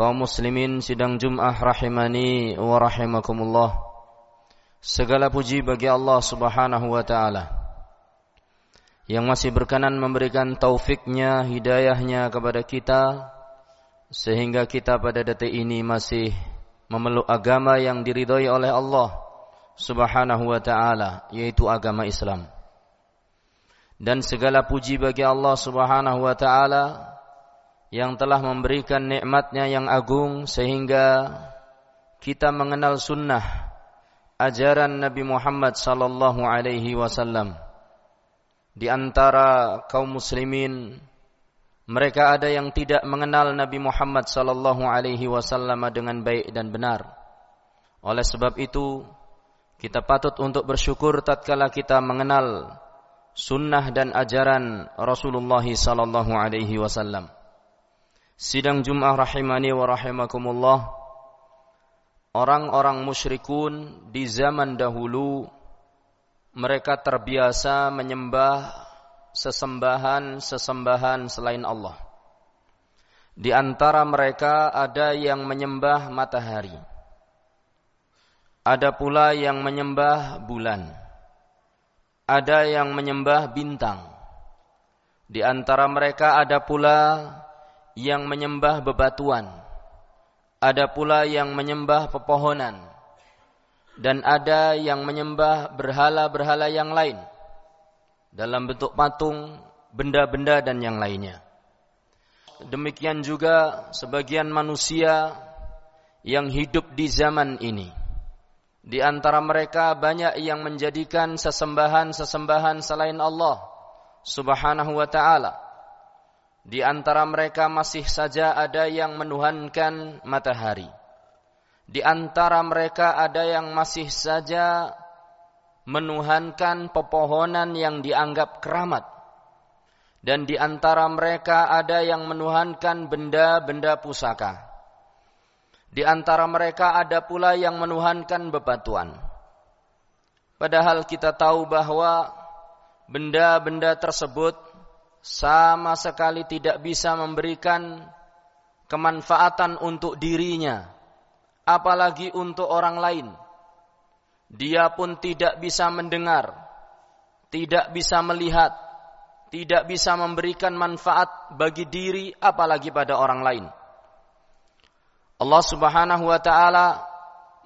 kaum muslimin sidang Jum'ah rahimani wa rahimakumullah. Segala puji bagi Allah Subhanahu wa taala yang masih berkenan memberikan taufiknya, hidayahnya kepada kita sehingga kita pada detik ini masih memeluk agama yang diridhoi oleh Allah Subhanahu wa taala yaitu agama Islam. Dan segala puji bagi Allah Subhanahu wa taala yang telah memberikan nikmatnya yang agung sehingga kita mengenal sunnah ajaran Nabi Muhammad sallallahu alaihi wasallam. Di antara kaum muslimin mereka ada yang tidak mengenal Nabi Muhammad sallallahu alaihi wasallam dengan baik dan benar. Oleh sebab itu kita patut untuk bersyukur tatkala kita mengenal sunnah dan ajaran Rasulullah sallallahu alaihi wasallam Sidang Jum'ah rahimani wa rahimakumullah. Orang-orang musyrikun di zaman dahulu Mereka terbiasa menyembah sesembahan-sesembahan selain Allah. Di antara mereka ada yang menyembah matahari. Ada pula yang menyembah bulan. Ada yang menyembah bintang. Di antara mereka ada pula yang menyembah bebatuan. Ada pula yang menyembah pepohonan. Dan ada yang menyembah berhala-berhala yang lain. Dalam bentuk patung, benda-benda dan yang lainnya. Demikian juga sebagian manusia yang hidup di zaman ini. Di antara mereka banyak yang menjadikan sesembahan-sesembahan selain Allah subhanahu wa ta'ala di antara mereka masih saja ada yang menuhankan matahari. Di antara mereka ada yang masih saja menuhankan pepohonan yang dianggap keramat. Dan di antara mereka ada yang menuhankan benda-benda pusaka. Di antara mereka ada pula yang menuhankan bebatuan. Padahal kita tahu bahwa benda-benda tersebut sama sekali tidak bisa memberikan kemanfaatan untuk dirinya, apalagi untuk orang lain. Dia pun tidak bisa mendengar, tidak bisa melihat, tidak bisa memberikan manfaat bagi diri, apalagi pada orang lain. Allah Subhanahu wa Ta'ala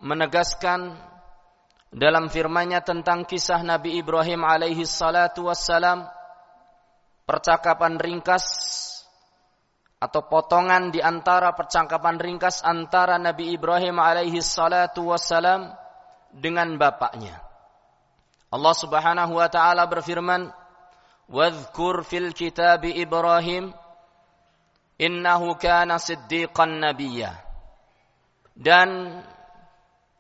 menegaskan dalam firman-Nya tentang kisah Nabi Ibrahim alaihi salatu wassalam percakapan ringkas atau potongan di antara percakapan ringkas antara Nabi Ibrahim alaihi salatu wassalam dengan bapaknya. Allah Subhanahu wa taala berfirman, "Wadhkur fil kitab Ibrahim innahu kana siddiqan nabiyya." Dan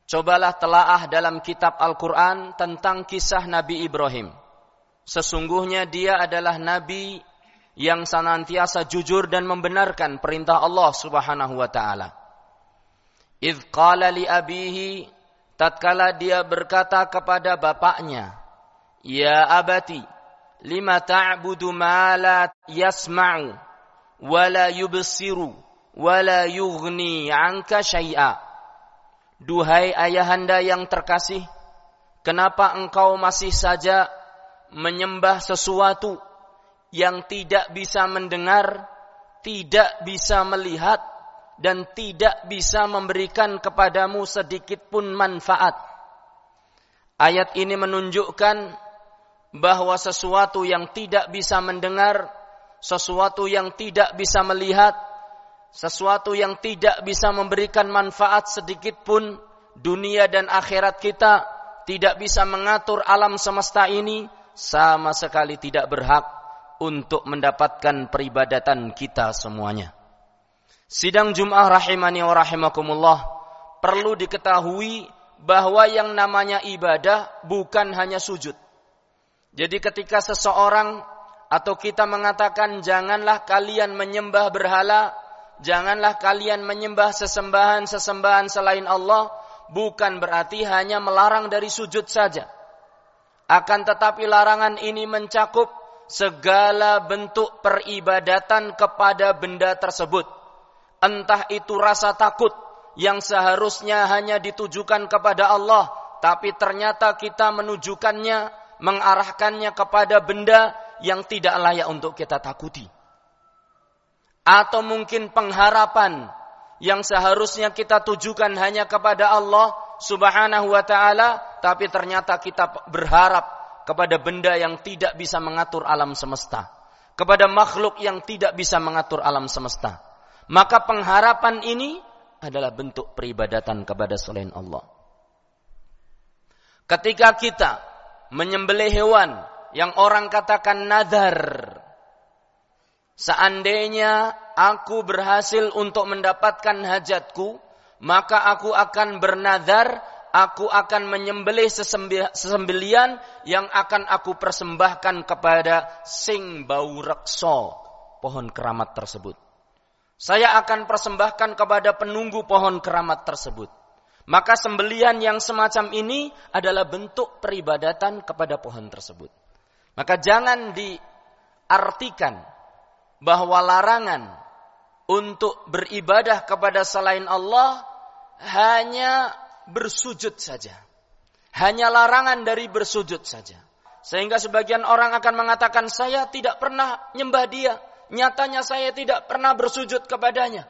cobalah telaah dalam kitab Al-Qur'an tentang kisah Nabi Ibrahim Sesungguhnya dia adalah nabi yang senantiasa jujur dan membenarkan perintah Allah Subhanahu wa taala. Idz qala li abihi tatkala dia berkata kepada bapaknya, "Ya abati, lima ta'budu ma la yasma'u wa la yubsiru wa la yughni 'anka syai'a." Duhai ayahanda yang terkasih, kenapa engkau masih saja menyembah sesuatu yang tidak bisa mendengar, tidak bisa melihat, dan tidak bisa memberikan kepadamu sedikit pun manfaat. Ayat ini menunjukkan bahwa sesuatu yang tidak bisa mendengar, sesuatu yang tidak bisa melihat, sesuatu yang tidak bisa memberikan manfaat sedikit pun dunia dan akhirat kita tidak bisa mengatur alam semesta ini sama sekali tidak berhak untuk mendapatkan peribadatan kita semuanya. Sidang Jum'ah rahimani wa rahimakumullah perlu diketahui bahwa yang namanya ibadah bukan hanya sujud. Jadi ketika seseorang atau kita mengatakan janganlah kalian menyembah berhala, janganlah kalian menyembah sesembahan-sesembahan selain Allah, bukan berarti hanya melarang dari sujud saja. Akan tetapi larangan ini mencakup segala bentuk peribadatan kepada benda tersebut. Entah itu rasa takut yang seharusnya hanya ditujukan kepada Allah, tapi ternyata kita menunjukkannya mengarahkannya kepada benda yang tidak layak untuk kita takuti. Atau mungkin pengharapan yang seharusnya kita tujukan hanya kepada Allah Subhanahu wa taala, tapi ternyata kita berharap kepada benda yang tidak bisa mengatur alam semesta, kepada makhluk yang tidak bisa mengatur alam semesta. Maka pengharapan ini adalah bentuk peribadatan kepada selain Allah. Ketika kita menyembelih hewan yang orang katakan nazar. Seandainya aku berhasil untuk mendapatkan hajatku, maka aku akan bernazar, aku akan menyembelih sesembelian yang akan aku persembahkan kepada sing bau rekso, pohon keramat tersebut. Saya akan persembahkan kepada penunggu pohon keramat tersebut. Maka sembelian yang semacam ini adalah bentuk peribadatan kepada pohon tersebut. Maka jangan diartikan bahwa larangan untuk beribadah kepada selain Allah hanya bersujud saja. Hanya larangan dari bersujud saja. Sehingga sebagian orang akan mengatakan saya tidak pernah nyembah dia. Nyatanya saya tidak pernah bersujud kepadanya.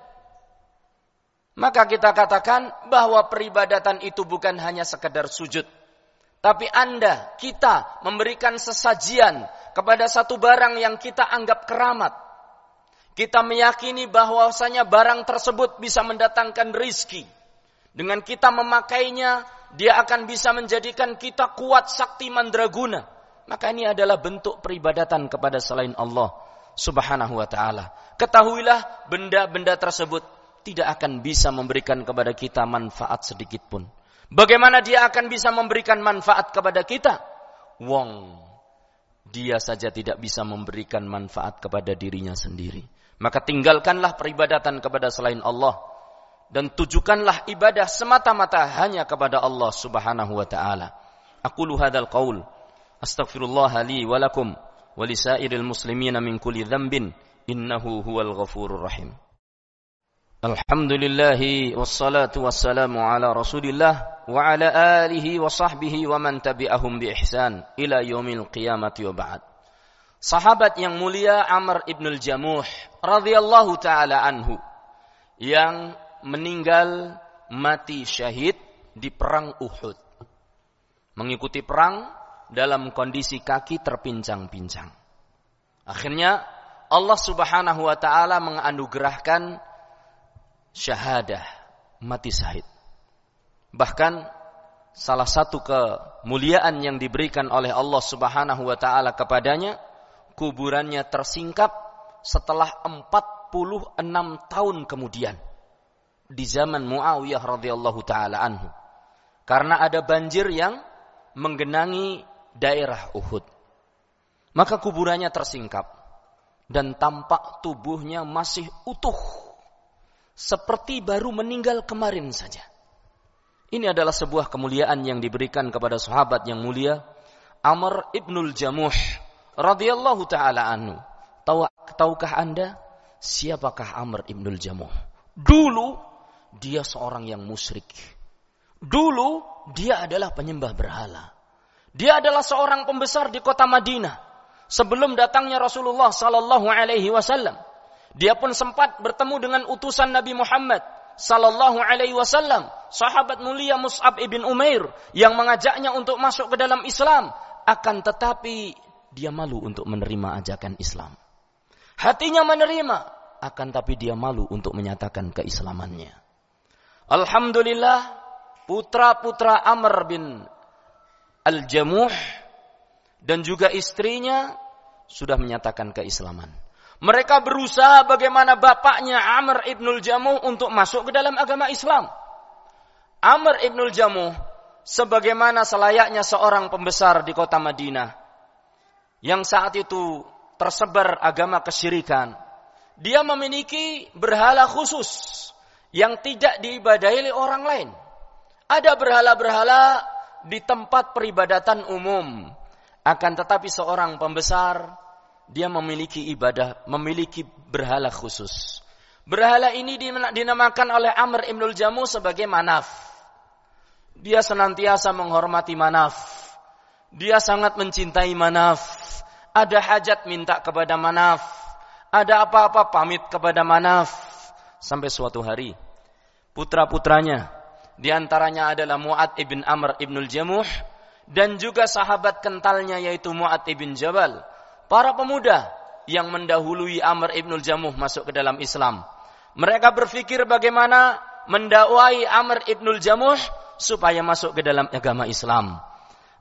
Maka kita katakan bahwa peribadatan itu bukan hanya sekedar sujud. Tapi Anda, kita memberikan sesajian kepada satu barang yang kita anggap keramat. Kita meyakini bahwasanya barang tersebut bisa mendatangkan rizki. Dengan kita memakainya, dia akan bisa menjadikan kita kuat sakti mandraguna. Maka ini adalah bentuk peribadatan kepada selain Allah subhanahu wa ta'ala. Ketahuilah benda-benda tersebut tidak akan bisa memberikan kepada kita manfaat sedikit pun. Bagaimana dia akan bisa memberikan manfaat kepada kita? Wong, dia saja tidak bisa memberikan manfaat kepada dirinya sendiri. Maka tinggalkanlah peribadatan kepada selain Allah dan tujukanlah ibadah semata-mata hanya kepada Allah Subhanahu wa taala. Aku hadzal qaul astaghfirullah li wa lakum wa lisairil muslimina min kulli dhanbin innahu huwal ghafurur rahim. Alhamdulillahi wassalatu wassalamu ala Rasulillah wa ala alihi wa sahbihi wa man tabi'ahum bi ihsan ila yaumil qiyamati wa ba'd. Sahabat yang mulia Amr ibn al-Jamuh radhiyallahu taala anhu yang meninggal mati syahid di perang Uhud. Mengikuti perang dalam kondisi kaki terpincang-pincang. Akhirnya Allah Subhanahu wa taala menganugerahkan syahadah, mati syahid. Bahkan salah satu kemuliaan yang diberikan oleh Allah Subhanahu wa taala kepadanya, kuburannya tersingkap setelah 46 tahun kemudian di zaman Muawiyah radhiyallahu taala anhu. Karena ada banjir yang menggenangi daerah Uhud. Maka kuburannya tersingkap dan tampak tubuhnya masih utuh seperti baru meninggal kemarin saja. Ini adalah sebuah kemuliaan yang diberikan kepada sahabat yang mulia Amr ibnul Jamuh radhiyallahu taala anhu. Tahu, tahukah Anda siapakah Amr ibnul Jamuh? Dulu dia seorang yang musyrik. Dulu dia adalah penyembah berhala. Dia adalah seorang pembesar di kota Madinah sebelum datangnya Rasulullah sallallahu alaihi wasallam. Dia pun sempat bertemu dengan utusan Nabi Muhammad sallallahu alaihi wasallam, sahabat mulia Mus'ab ibn Umair yang mengajaknya untuk masuk ke dalam Islam, akan tetapi dia malu untuk menerima ajakan Islam. Hatinya menerima, akan tapi dia malu untuk menyatakan keislamannya. Alhamdulillah, putra-putra Amr bin Al-Jamuh dan juga istrinya sudah menyatakan keislaman. Mereka berusaha bagaimana bapaknya Amr ibnul Jamuh untuk masuk ke dalam agama Islam. Amr ibnul Jamuh sebagaimana selayaknya seorang pembesar di kota Madinah yang saat itu tersebar agama kesyirikan. Dia memiliki berhala khusus yang tidak diibadahi oleh orang lain. Ada berhala-berhala di tempat peribadatan umum. Akan tetapi seorang pembesar dia memiliki ibadah, memiliki berhala khusus. Berhala ini dinamakan oleh Amr ibnul Jamu sebagai manaf. Dia senantiasa menghormati manaf. Dia sangat mencintai manaf. Ada hajat minta kepada manaf. Ada apa-apa pamit kepada manaf. Sampai suatu hari, putra-putranya, di antaranya adalah Mu'ad ibn Amr ibnul Jamuh, dan juga sahabat kentalnya yaitu Mu'ad ibn Jabal para pemuda yang mendahului Amr ibnul Jamuh masuk ke dalam Islam. Mereka berpikir bagaimana mendakwai Amr ibnul Jamuh supaya masuk ke dalam agama Islam.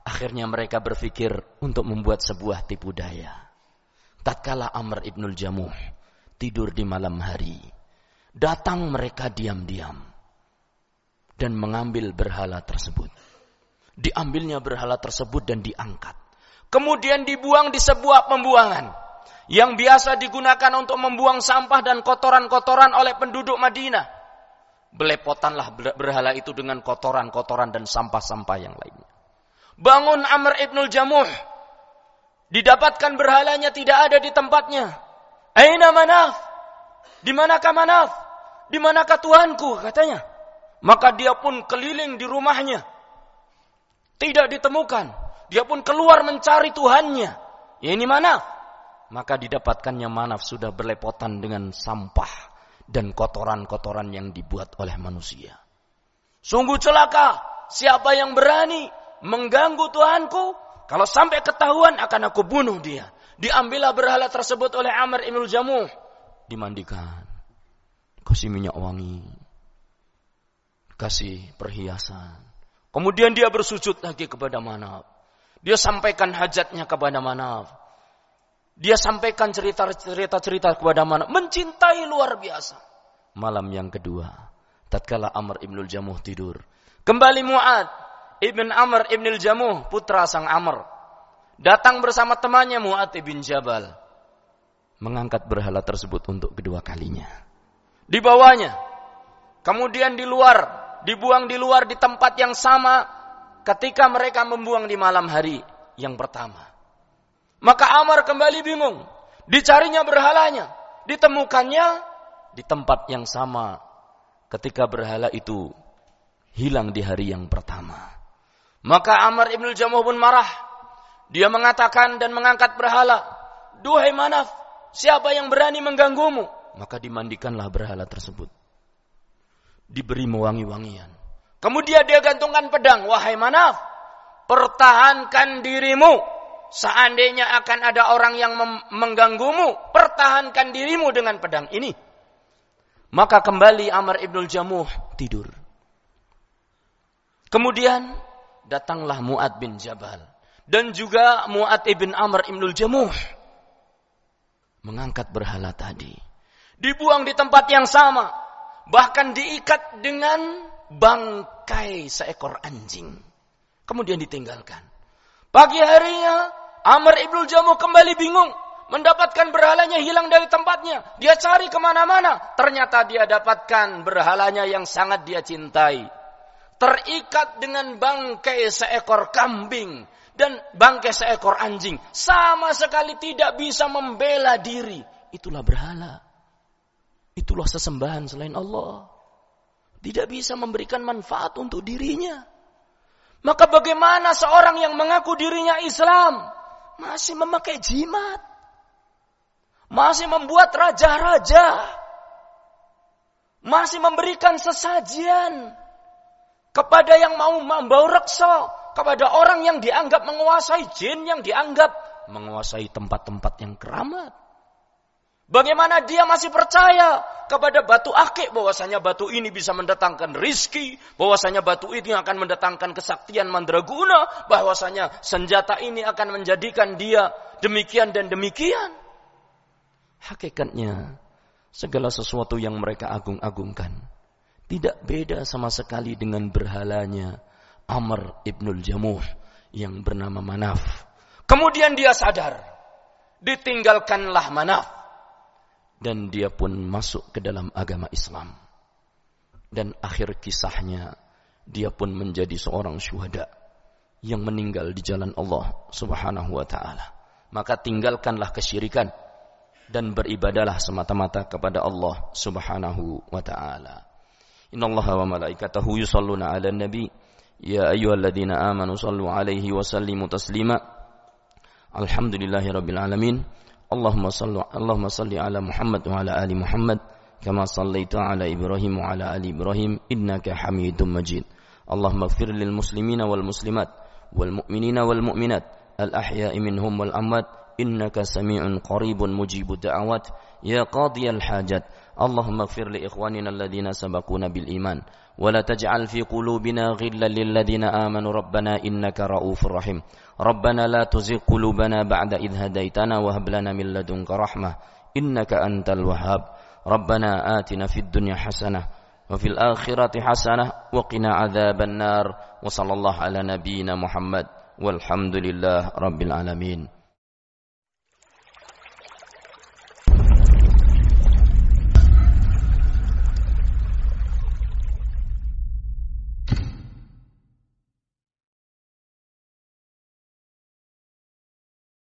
Akhirnya mereka berpikir untuk membuat sebuah tipu daya. Tatkala Amr ibnul Jamuh tidur di malam hari, datang mereka diam-diam dan mengambil berhala tersebut. Diambilnya berhala tersebut dan diangkat kemudian dibuang di sebuah pembuangan yang biasa digunakan untuk membuang sampah dan kotoran-kotoran oleh penduduk Madinah. Belepotanlah berhala itu dengan kotoran-kotoran dan sampah-sampah yang lainnya. Bangun Amr ibnul Jamuh. Didapatkan berhalanya tidak ada di tempatnya. Aina manaf? Di manakah manaf? Di manakah Tuhanku? Katanya. Maka dia pun keliling di rumahnya. Tidak ditemukan. Dia pun keluar mencari Tuhannya. Ya ini manaf. Maka didapatkannya manaf sudah berlepotan dengan sampah dan kotoran-kotoran yang dibuat oleh manusia. Sungguh celaka siapa yang berani mengganggu Tuhanku. Kalau sampai ketahuan akan aku bunuh dia. Diambillah berhala tersebut oleh Amr ibn Jamuh. Dimandikan. Kasih minyak wangi. Kasih perhiasan. Kemudian dia bersujud lagi kepada Manaf. Dia sampaikan hajatnya kepada Manaf. Dia sampaikan cerita-cerita kepada Manaf. Mencintai luar biasa. Malam yang kedua. Tatkala Amr ibnul Jamuh tidur. Kembali Mu'ad. Ibn Amr ibnul Jamuh. Putra sang Amr. Datang bersama temannya Mu'ad ibn Jabal. Mengangkat berhala tersebut untuk kedua kalinya. Dibawanya. Kemudian di luar. Dibuang di luar di tempat yang sama ketika mereka membuang di malam hari yang pertama. Maka Amar kembali bingung. Dicarinya berhalanya. Ditemukannya di tempat yang sama ketika berhala itu hilang di hari yang pertama. Maka Amr ibn Jamuh pun marah. Dia mengatakan dan mengangkat berhala. Duhai manaf, siapa yang berani mengganggumu? Maka dimandikanlah berhala tersebut. Diberi mewangi-wangian. Kemudian dia gantungkan pedang. Wahai Manaf, pertahankan dirimu. Seandainya akan ada orang yang mengganggumu, pertahankan dirimu dengan pedang ini. Maka kembali Amr ibnul Jamuh tidur. Kemudian datanglah Mu'ad bin Jabal. Dan juga Mu'ad ibn Amr ibnul Jamuh. Mengangkat berhala tadi. Dibuang di tempat yang sama. Bahkan diikat dengan bangkai seekor anjing. Kemudian ditinggalkan. Pagi harinya, Amr ibnu Jamu kembali bingung. Mendapatkan berhalanya hilang dari tempatnya. Dia cari ke mana-mana. Ternyata dia dapatkan berhalanya yang sangat dia cintai. Terikat dengan bangkai seekor kambing. Dan bangkai seekor anjing. Sama sekali tidak bisa membela diri. Itulah berhala. Itulah sesembahan selain Allah tidak bisa memberikan manfaat untuk dirinya. Maka bagaimana seorang yang mengaku dirinya Islam masih memakai jimat? Masih membuat raja-raja. Masih memberikan sesajian kepada yang mau membawa reksa, kepada orang yang dianggap menguasai jin, yang dianggap menguasai tempat-tempat yang keramat. Bagaimana dia masih percaya kepada batu akik bahwasanya batu ini bisa mendatangkan rizki, bahwasanya batu ini akan mendatangkan kesaktian mandraguna, bahwasanya senjata ini akan menjadikan dia demikian dan demikian. Hakikatnya segala sesuatu yang mereka agung-agungkan tidak beda sama sekali dengan berhalanya Amr ibnul Jamuh yang bernama Manaf. Kemudian dia sadar, ditinggalkanlah Manaf dan dia pun masuk ke dalam agama Islam. Dan akhir kisahnya dia pun menjadi seorang syuhada yang meninggal di jalan Allah Subhanahu wa taala. Maka tinggalkanlah kesyirikan dan beribadalah semata-mata kepada Allah Subhanahu wa taala. إن الله وملائكته يصلون على النبي. يا أيها الذين آمنوا صلوا عليه وسلموا تسليما. الحمد لله رب العالمين. اللهم صل اللهم صل على محمد وعلى آل محمد كما صليت على إبراهيم وعلى آل إبراهيم إنك حميد مجيد. اللهم اغفر للمسلمين والمسلمات والمؤمنين والمؤمنات الأحياء منهم والأموات. إنك سميع قريب مجيب الدعوات. يا قاضي الحاجات. اللهم اغفر لإخواننا الذين سبقونا بالإيمان ولا تجعل في قلوبنا غلا للذين آمنوا ربنا إنك رؤوف رحيم. ربنا لا تزغ قلوبنا بعد إذ هديتنا وهب لنا من لدنك رحمة إنك أنت الوهاب. ربنا آتنا في الدنيا حسنة وفي الآخرة حسنة وقنا عذاب النار. وصلى الله على نبينا محمد والحمد لله رب العالمين.